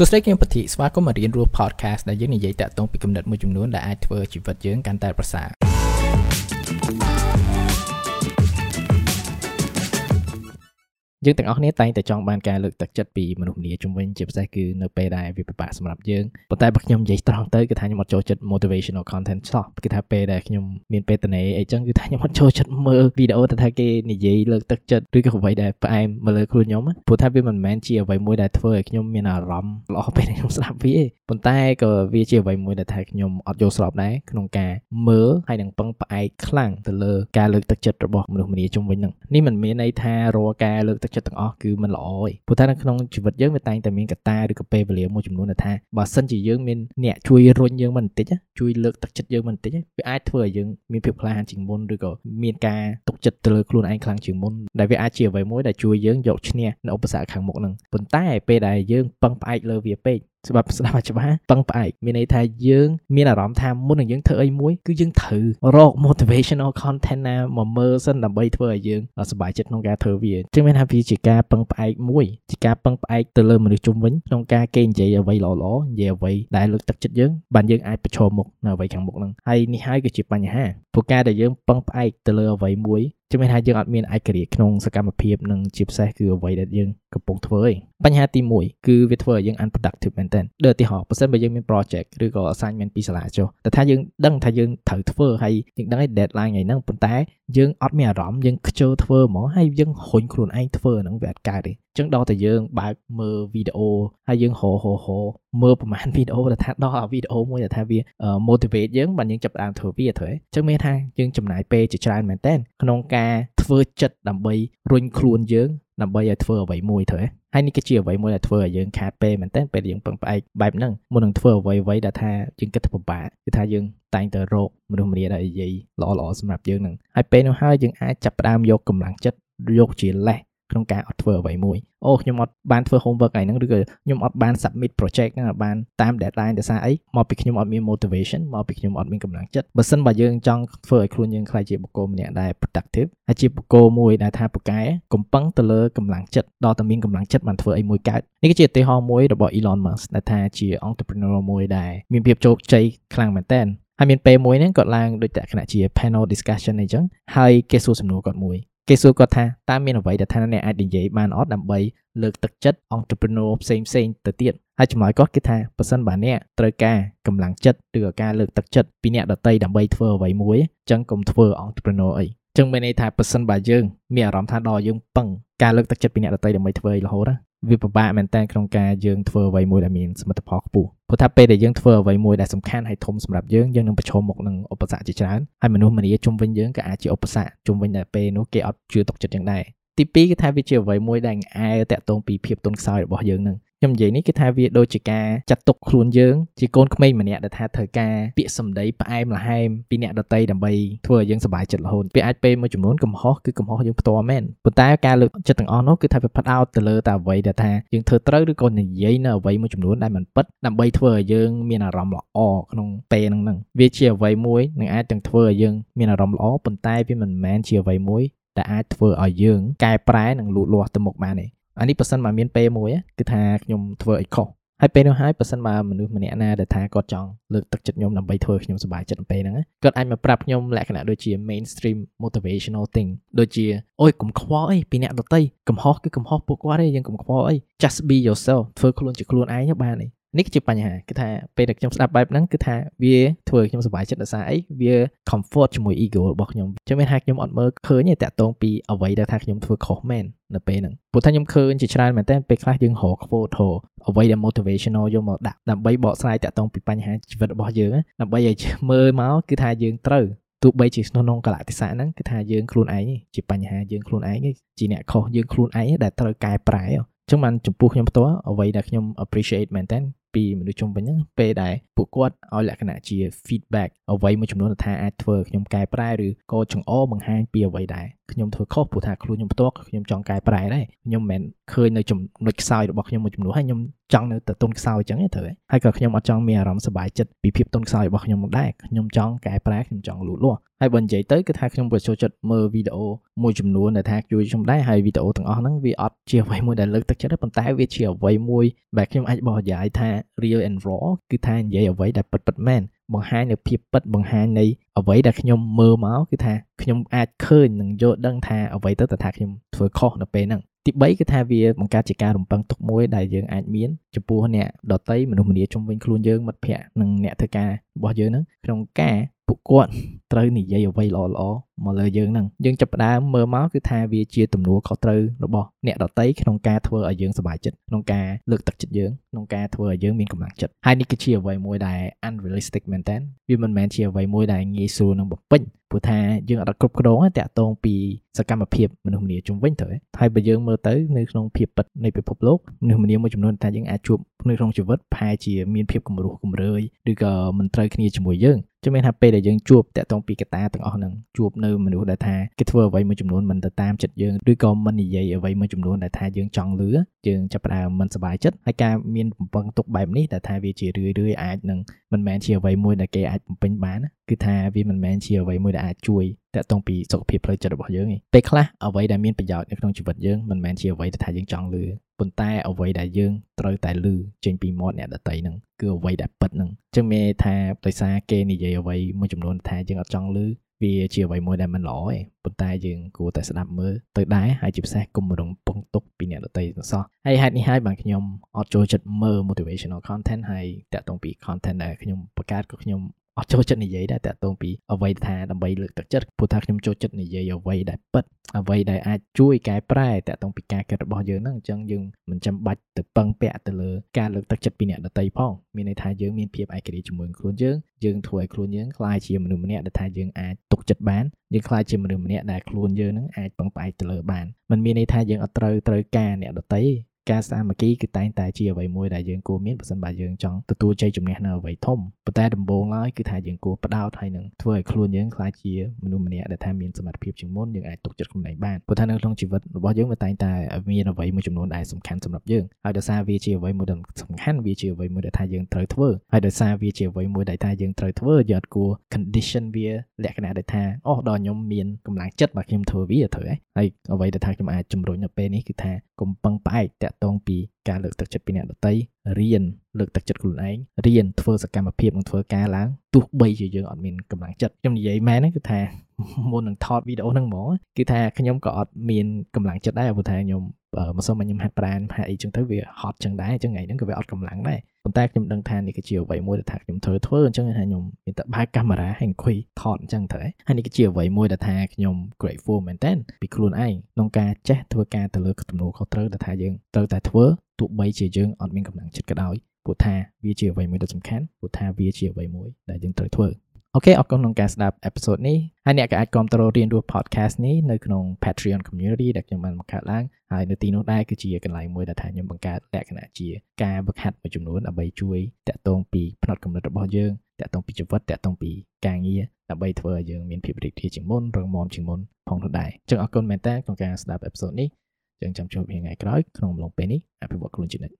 សួស្តីខ្ញុំពធីស្វាគមន៍មករៀនរស់ podcast ដែលយើងនិយាយតាក់ទងពីគំនិតមួយចំនួនដែលអាចធ្វើជីវិតយើងកាន់តែប្រសើរ យើងទាំងអស់គ្នាតែងតែចង់បានការលើកទឹកចិត្តពីមនុស្សម្នាជំនាញជាពិសេសគឺនៅពេលដែលវាពិបាកសម្រាប់យើងប៉ុន្តែបើខ្ញុំនិយាយត្រង់ទៅគឺថាខ្ញុំអត់ចូលចិត្ត motivational content សោះគឺថាពេលដែលខ្ញុំមានពេលតនេអីចឹងគឺថាខ្ញុំអត់ចូលចិត្តមើលវីដេអូទៅថាគេនិយាយលើកទឹកចិត្តឬក៏អ្វីដែលផ្អែមមកលើខ្លួនខ្ញុំព្រោះថាវាមិនមែនជាអ្វីមួយដែលធ្វើឲ្យខ្ញុំមានអារម្មណ៍ល្អពេលខ្ញុំស្ដាប់វាទេប៉ុន្តែក៏វាជាអ្វីមួយដែលថាខ្ញុំអត់យល់ស្របដែរក្នុងការមើលហើយនឹងពឹងផ្អែកខ្លាំងទៅលើការលើកទឹកចិត្តរបស់មនុស្សម្នាជំនាញហ្នឹងនេះមិនមានន័យថារាល់ការលើកទឹកចិត្តទាំងអស់គឺមិនល្អទេព្រោះថានៅក្នុងជីវិតយើងវាតែងតែមានកត្តាឬក៏ពេលវេលាមួយចំនួនដែលថាបើសិនជាយើងមានអ្នកជួយរុញយើងមិនបន្តិចជួយលើកទឹកចិត្តយើងមិនបន្តិចវាអាចធ្វើឲ្យយើងមានភាពក្លាហានជាងមុនឬក៏មានការទុកចិត្តទៅលើខ្លួនឯងខ្លាំងជាងមុនដែលវាអាចជាអ្វីមួយដែលជួយយើងយកឈ្នះនៅឧបសគ្គខាងមុខហ្នឹងប៉ុន្តែពេលដែលយើងពឹងផ្អែកលើវាពេក ច្បាប់ស្ដាប់ឲ្យច្បាស់ពឹងផ្អែកមានន័យថាយើងមានអារម្មណ៍ថាមុននឹងយើងធ្វើអីមួយគឺយើងត្រូវរក motivational content ណាមកមើលសិនដើម្បីធ្វើឲ្យយើងសប្បាយចិត្តក្នុងការធ្វើវាចឹងមានថាវាជាការពឹងផ្អែកមួយជាការពឹងផ្អែកទៅលើមនុស្សជុំវិញក្នុងការគេនិយាយអ្វីល្អៗនិយាយអ្វីដែលលើកទឹកចិត្តយើងបានយើងអាចប្រឈមមុខនៅអ្វីខាងមុខហ្នឹងហើយនេះហើយគឺជាបញ្ហាព្រោះការដែលយើងពឹងផ្អែកទៅលើអ្វីមួយ ជំនឿថាយើងអត់មានឯករាជ្យក្នុងសកម្មភាពនិងជាពិសេសគឺអ្វីដែលយើងកំពុងធ្វើឯងបញ្ហាទី1គឺវាធ្វើឲ្យយើង unproductive មែនទែនដូចឧទាហរណ៍បើសិនបើយើងមាន project ឬក៏ assignment ពីសាលាចុះតែថាយើងដឹងថាយើងត្រូវធ្វើហើយយើងដឹងឯ deadline ថ្ងៃហ្នឹងប៉ុន្តែ យើងអត់មានអារម្មណ៍យើងខ្ជិលធ្វើហ្មងហើយយើងរុញខ្លួនឯងធ្វើហ្នឹងវាអត់កើតទេចឹងដល់តែយើងបើកមើលវីដេអូហើយយើងហោហោហោមើលប្រហែលវីដេអូដែលថាដល់អាវីដេអូមួយដែលថាវា motivate យើងបានយើងចាប់ផ្ដើមធ្វើវាត្រូវចឹងមានថាយើងចំណាយពេលជាច្រើនមែនតើក្នុងការធ្វើចិត្តដើម្បីរុញខ្លួនយើង ដើម្បីឲ្យធ្វើអ្វីមួយត្រូវហើយនេះគឺជាអ្វីមួយដែលធ្វើឲ្យយើងខាតពេលមែនតើពេលយើងពឹងផ្អែកបែបហ្នឹងមុននឹងធ្វើអ្វីអ្វីដែលថាយើងគិតទៅពិបាកគឺថាយើងតែងតែរកមនុស្សម្នាដែលនិយាយល្អល្អសម្រាប់យើងហ្នឹងហើយពេលនោះហើយយើងអាចចាប់ផ្ដើមយកកម្លាំងចិត្តយកជាលេស ក្នុងការអត់ធ្វើអ្វីមួយអូខ្ញុំអត់បានធ្វើ homework ឯហ្នឹងឬក៏ខ្ញុំអត់បាន submit project ហ្នឹងបានតាម deadline ដោយសារអីមកពីខ្ញុំអត់មាន motivation មកពីខ្ញុំអត់មានកម្លាំងចិត្តបើសិនបើយើងចង់ធ្វើឲ្យខ្លួនយើងខ្លាចជាបុគ្គលម្នាក់ដែល productive ហើយជាបុគ្គលមួយដែលថាពូកែកំពឹងទៅលើកម្លាំងចិត្តដល់តែមានកម្លាំងចិត្តបានធ្វើអីមួយកើតនេះគឺជាឧទាហរណ៍មួយរបស់ Elon Musk ដែលថាជា entrepreneur មួយដែលមានភាពជោគជ័យខ្លាំងមែនតើហើយមានពេលមួយហ្នឹងគាត់ឡើងដូចតែគណៈជា panel discussion អីចឹងហើយគេសួរសំណួរគាត់មួយ គេសួរគាត់ថាតើមានអ្វីដែលថាអ្នកអាចនិយាយបានអត់ដើម្បីលើកទឹកចិត្ត entrepreneur ផ្សេងផ្សេងទៅទៀតហើយចម្លើយគាត់គឺថាបើសិនបើអ្នកត្រូវការកម្លាំងចិត្តឬក៏ការលើកទឹកចិត្តពីអ្នកដតីដើម្បីធ្វើអ្វីមួយអញ្ចឹងកុំធ្វើ entrepreneur អីចឹងមានន័យថាបើសិនបើយើងមានអារម្មណ៍ថាដល់យើងពឹងការលើកទឹកចិត្តពីអ្នកដតីដើម្បីធ្វើអីរហូតណា វាពិបាកមែនតើក្នុងការយើងធ្វើអ្វីមួយដែលមានសមិទ្ធផលខ្ពស់ព្រោះថាពេលដែលយើងធ្វើអ្វីមួយដែលសំខាន់ហើយធំសម្រាប់យើងយើងនឹងប្រឈមមុខនឹងឧបសគ្គជាច្រើនហើយមនុស្សម្នាជុំវិញយើងក៏អាចជាឧបសគ្គជុំវិញតែពេលនោះគេអត់ជឿទុកចិត្តយ៉ាងដែរ ទី2គឺថាវាជាអ្វីមួយដែលអែតាក់ទងពីភាពទន់ខ្សោយរបស់យើងនឹងខ្ញុំនិយាយនេះគឺថាវាដូចជាការចាត់ទុកខ្លួនយើងជាកូនក្មេងម្នាក់ដែលថាត្រូវការពាក្យសម្ដីផ្អែមល្ហែមពីអ្នកដតីដើម្បីធ្វើឲ្យយើងសប្បាយចិត្តរហូតវាអាចពេលមួយចំនួនកំហុសគឺកំហុសយើងផ្ទាល់មែនប៉ុន្តែការលើកចិត្តទាំងអស់នោះគឺថាវាផាត់អោតទៅលើតែអ្វីដែលថាយើងធ្វើត្រូវឬក៏និយាយនៅអ្វីមួយចំនួនដែលមិនពិតដើម្បីធ្វើឲ្យយើងមានអារម្មណ៍ល្អក្នុងពេលហ្នឹងហ្នឹងវាជាអ្វីមួយនឹងអាចទាំងធ្វើឲ្យយើងមានអារម្មណ៍ល្អប៉ុន្តែវាមិនមែនជាអ្វីមួយ ដែលអាចធ្វើឲ្យយើងកែប្រែនិងលូតលាស់ទៅមុខបានទេអានេះប៉ះសិនមកមានពេលមួយគឺថាខ្ញុំធ្វើអីខុសហើយពេលនោះហើយប៉ះសិនមកមនុស្សម្នាក់ណាដែលថាគាត់ចង់លើកទឹកចិត្តខ្ញុំដើម្បីធ្វើខ្ញុំសប្បាយចិត្តពេលហ្នឹងគាត់អាចមកប្រាប់ខ្ញុំលក្ខណៈដូចជា mainstream motivational thing ដូចជាអូយកុំខ្វល់អីពីអ្នកដតីកំហុសគឺកំហុសពួកគាត់ទេយើងកុំខ្វល់អី just be yourself ធ្វើខ្លួនជាខ្លួនឯងបានទេ នេះគឺជាបញ្ហាគឺថាពេលដែលខ្ញុំស្ដាប់បែបហ្នឹងគឺថាវាធ្វើឲ្យខ្ញុំសប្បាយចិត្តដោយសារអីវា comfort ជាមួយ ego របស់ខ្ញុំចឹងមានថាខ្ញុំអត់មើលឃើញទេតាក់ទងពីអ្វីដែលថាខ្ញុំធ្វើខុសមែននៅពេលហ្នឹងព្រោះថាខ្ញុំឃើញជាច្រើនមែនតើពេលខ្លះយើងរក quote រអ្វីដែល motivational យកមកដាក់ដើម្បីបកស្រាយតាក់ទងពីបញ្ហាជីវិតរបស់យើងដើម្បីឲ្យមើលមកគឺថាយើងត្រូវទោះបីជាក្នុងកលៈទេសៈហ្នឹងគឺថាយើងខ្លួនឯងជាបញ្ហាយើងខ្លួនឯងជាអ្នកខុសយើងខ្លួនឯងដែលត្រូវកែប្រែចឹងបានចំពោះខ្ញុំផ្ទាល់អ្វីដែលខ្ញុំ appreciate មែនតើ ពីមនុស្សជុំវិញហ្នឹងពេលដែលពួកគាត់ឲ្យលក្ខណៈជា feedback អ្វីមួយចំនួនថាអាចធ្វើខ្ញុំកែប្រែឬក៏ចង្អុលបង្ហាញពីអ្វីដែល ខ្ញុំធ្វើខុសព្រោះថាខ្លួនខ្ញុំផ្ទាល់ខ្ញុំចង់កែប្រែដែរខ្ញុំមិនមែនឃើញនៅចំណុចខ្សោយរបស់ខ្ញុំមួយចំនួនហើយខ្ញុំចង់នៅតែទុនខ្សោយអញ្ចឹងទេត្រូវហើយក៏ខ្ញុំអត់ចង់មានអារម្មណ៍សប្បាយចិត្តពីភាពទុនខ្សោយរបស់ខ្ញុំមកដែរខ្ញុំចង់កែប្រែខ្ញុំចង់លូតលាស់ហើយបើនិយាយទៅគឺថាខ្ញុំក៏ចូលចិត្តមើលវីដេអូមួយចំនួនដែលថាជួយខ្ញុំដែរហើយវីដេអូទាំងអស់ហ្នឹងវាអត់ជាអ្វីមួយដែលលើកទឹកចិត្តទេប៉ុន្តែវាជាអ្វីមួយដែលខ្ញុំអាចបកស្រាយថា real and raw គឺថានិយាយអ្វីដែលពិតពិតមែន បង្ហាញនៅភាពពិតបង្ហាញនៃអ្វីដែលខ្ញុំមើលមកគឺថាខ្ញុំអាចឃើញនិងយល់ដឹងថាអ្វីទៅតែថាខ្ញុំធ្វើខុសនៅពេលហ្នឹងទី3គឺថាវាបង្កើតជាការរំពឹងទុកមួយដែលយើងអាចមានចំពោះអ្នកដតីមនុស្សម្នាជុំវិញខ្លួនយើងមិត្តភ័ក្តិនិងអ្នកធ្វើការរបស់យើងហ្នឹងក្នុងការ ពួកគាត់ត្រូវនិយាយអ្វីល្អល្អមកលើយើងហ្នឹងយើងចាប់ផ្ដើមមើលមកគឺថាវាជាទំនួលខុសត្រូវរបស់អ្នកដតីក្នុងការធ្វើឲ្យយើងសប្បាយចិត្តក្នុងការលើកទឹកចិត្តយើងក្នុងការធ្វើឲ្យយើងមានកម្លាំងចិត្តហើយនេះគឺជាអ្វីមួយដែល unrealistic មែនតើវាមិនមែនជាអ្វីមួយដែលងាយស្រួលនឹងបំពេញព្រោះថាយើងអត់គ្រប់គ្រងតាក់ទងពីសកម្មភាពមនុស្សម្នាជុំវិញទៅហើយបើយើងមើលទៅនៅក្នុងភាពពិតនៃពិភពលោកមនុស្សម្នាមួយចំនួនថាយើងអាចជួបនៅក្នុងជីវិតប្រហែលជាមានភាពគំរោះគំរើយឬក៏មិនត្រូវគ្នាជាមួយយើងជំនឿថាពេលដែលយើងជួបតាក់ទងពីកត្តាទាំងអស់ហ្នឹងជួបនៅមនុស្សដែលថាគេធ្វើអ្វីមួយចំនួនមិនទៅតាមចិត្តយើងឬក៏មិននិយាយអ្វីមួយចំនួនដែលថាយើងចង់លឺយើងចាប់ផ្ដើមមិនសប្បាយចិត្តហើយការមានបំពឹងទុកបែបនេះដែលថាវាជារឿយរឿយអាចនឹងមិនមែនជាអ្វីមួយដែលគេអាចបំពេញបានគឺថាវាមិនមែនជាអ្វីមួយដែលអាចជួយតាក់ទងពីសុខភាពផ្លូវចិត្តរបស់យើងទេពេលខ្លះអ្វីដែលមានប្រយោជន៍នៅក្នុងជីវិតយើងមិនមែនជាអ្វីដែលថាយើងចង់លឺប៉ុន្តែអ្វីដែលយើងត្រូវតែលឺចេញពីមាត់អ្នកដតីហ្នឹងគឺអ្វីដែលពិតហ្នឹងអញ្ចឹងមានថាដោយសារគេនិយាយអ្វីមួយចំនួនថាយើងអត់ចង់លឺវាជាអ្វីមួយដែលមិនល្អទេប៉ុន្តែយើងគួរតែស្ដាប់មើលទៅដែរហើយជាពិសេសកុំរំពឹងទុកពីអ្នកដទៃទាំងសោះហើយហេតុនេះហើយបានខ្ញុំអត់ចូលចិត្តមើល motivational content ហើយតាក់ទងពី content ដែលខ្ញុំបង្កើតក៏ខ្ញុំ អត់ចូលចិត្តនិយាយដែរតាក់ទងពីអ្វីថាដើម្បីលើកទឹកចិត្តព្រោះថាខ្ញុំចូលចិត្តនិយាយអ្វីដែលពិតអ្វីដែលអាចជួយកែប្រែតាក់ទងពីការគិតរបស់យើងហ្នឹងអញ្ចឹងយើងមិនចាំបាច់ទៅពឹងពាក់ទៅលើការលើកទឹកចិត្តពីអ្នកដទៃផងមានន័យថាយើងមានភាពឯករាជ្យជាមួយខ្លួនយើងយើងធ្វើឲ្យខ្លួនយើងក្លាយជាមនុស្សម្នាក់ដែលថាយើងអាចទុកចិត្តបានយើងក្លាយជាមនុស្សម្នាក់ដែលខ្លួនយើងហ្នឹងអាចពឹងផ្អែកទៅលើបានมันមានន័យថាយើងអត់ត្រូវត្រូវការអ្នកដទៃ ការសាមគ្គីគឺតែងតែជាអ្វីមួយដែលយើងគួរមានបើសិនបើយើងចង់ទទួលជ័យជំនះនៅអ្វីធំប៉ុន្តែដំបូងឡើយគឺថាយើងគួរផ្ដោតហើយនឹងធ្វើឲ្យខ្លួនយើងក្លាយជាមនុស្សម្នាក់ដែលថាមានសមត្ថភាពជាងមុនយើងអាចទុកចិត្តខ្លួនឯងបានព្រោះថានៅក្នុងជីវិតរបស់យើងវាតែងតែមានអ្វីមួយចំនួនដែលសំខាន់សម្រាប់យើងហើយដោយសារវាជាអ្វីមួយដែលសំខាន់វាជាអ្វីមួយដែលថាយើងត្រូវធ្វើហើយដោយសារវាជាអ្វីមួយដែលថាយើងត្រូវធ្វើយើងអត់គួរ condition វាលក្ខណៈដែលថាអូដល់ខ្ញុំមានកម្លាំងចិត្តមកខ្ញុំធ្វើវាត្រូវហើយ ហើយអ្វីដែលថាខ្ញុំអាចជំរុញនៅពេលនេះគឺថាកុំពឹងផ្អែកតាក់ទងពី ការលើកទឹកចិត្តពីអ្នកដទៃរៀនលើកទឹកចិត្តខ្លួនឯងរៀនធ្វើសកម្មភាពនិងធ្វើការឡើងទោះបីជាយើងអត់មានកម្លាំងចិត្តខ្ញុំនិយាយមែនហ្នឹងគឺថាមុននឹងថតវីដេអូហ្នឹងហ្មងគឺថាខ្ញុំក៏អត់មានកម្លាំងចិត្តដែរព្រោះថាខ្ញុំមិនសូមឲ្យខ្ញុំហាត់ប្រាណហាត់អីចឹងទៅវាហត់ចឹងដែរចឹងថ្ងៃហ្នឹងក៏វាអត់កម្លាំងដែរប៉ុន្តែខ្ញុំដឹងថានេះគឺជាអ្វីមួយដែលថាខ្ញុំធ្វើធ្វើអញ្ចឹងថាខ្ញុំមានតែបើកកាមេរ៉ាហើយអង្គុយថតអញ្ចឹងទៅហើយនេះគឺជាអ្វីមួយដែលថាខ្ញុំ grateful មែនតើពីខ្លួនឯងក្នុងការចេះធ្វើការទៅលើទំនួលខុសត្រូវដែលថាយើងត្រូវតែធ្វើទោះបីជាយើងអត់មានកម្លាំងចិត្តក៏ដោយព្រោះថាវាជាអ្វីមួយដ៏សំខាន់ព្រោះថាវាជាអ្វីមួយដែលយើងត្រូវធ្វើអូខេអរគុណក្នុងការស្ដាប់អេពីសូតនេះហើយអ្នកក៏អាចគ្រប់គ្រងរៀនរស់ podcast នេះនៅក្នុង Patreon community ដែលខ្ញុំបានបង្កើតឡើងហើយនៅទីនោះដែរគឺជាកន្លែងមួយដែលថាខ្ញុំបង្កើតលក្ខណៈជាការវឹកហាត់មួយចំនួនដើម្បីជួយតាក់ទងពីផ្នត់គំនិតរបស់យើងតាក់ទងពីជីវិតតាក់ទងពីការងារដើម្បីធ្វើឲ្យយើងមានភាពរីករាយជាងមុនរឹងមាំជាងមុនផងនោះដែរអញ្ចឹងអរគុណមែនតើក្នុងការស្ដាប់អេពីសូតនេះ យើងចាំជួបគ្នាថ្ងៃក្រោយក្នុងអំឡុងពេលនេះអភិវឌ្ឍខ្លួនជានិច្ច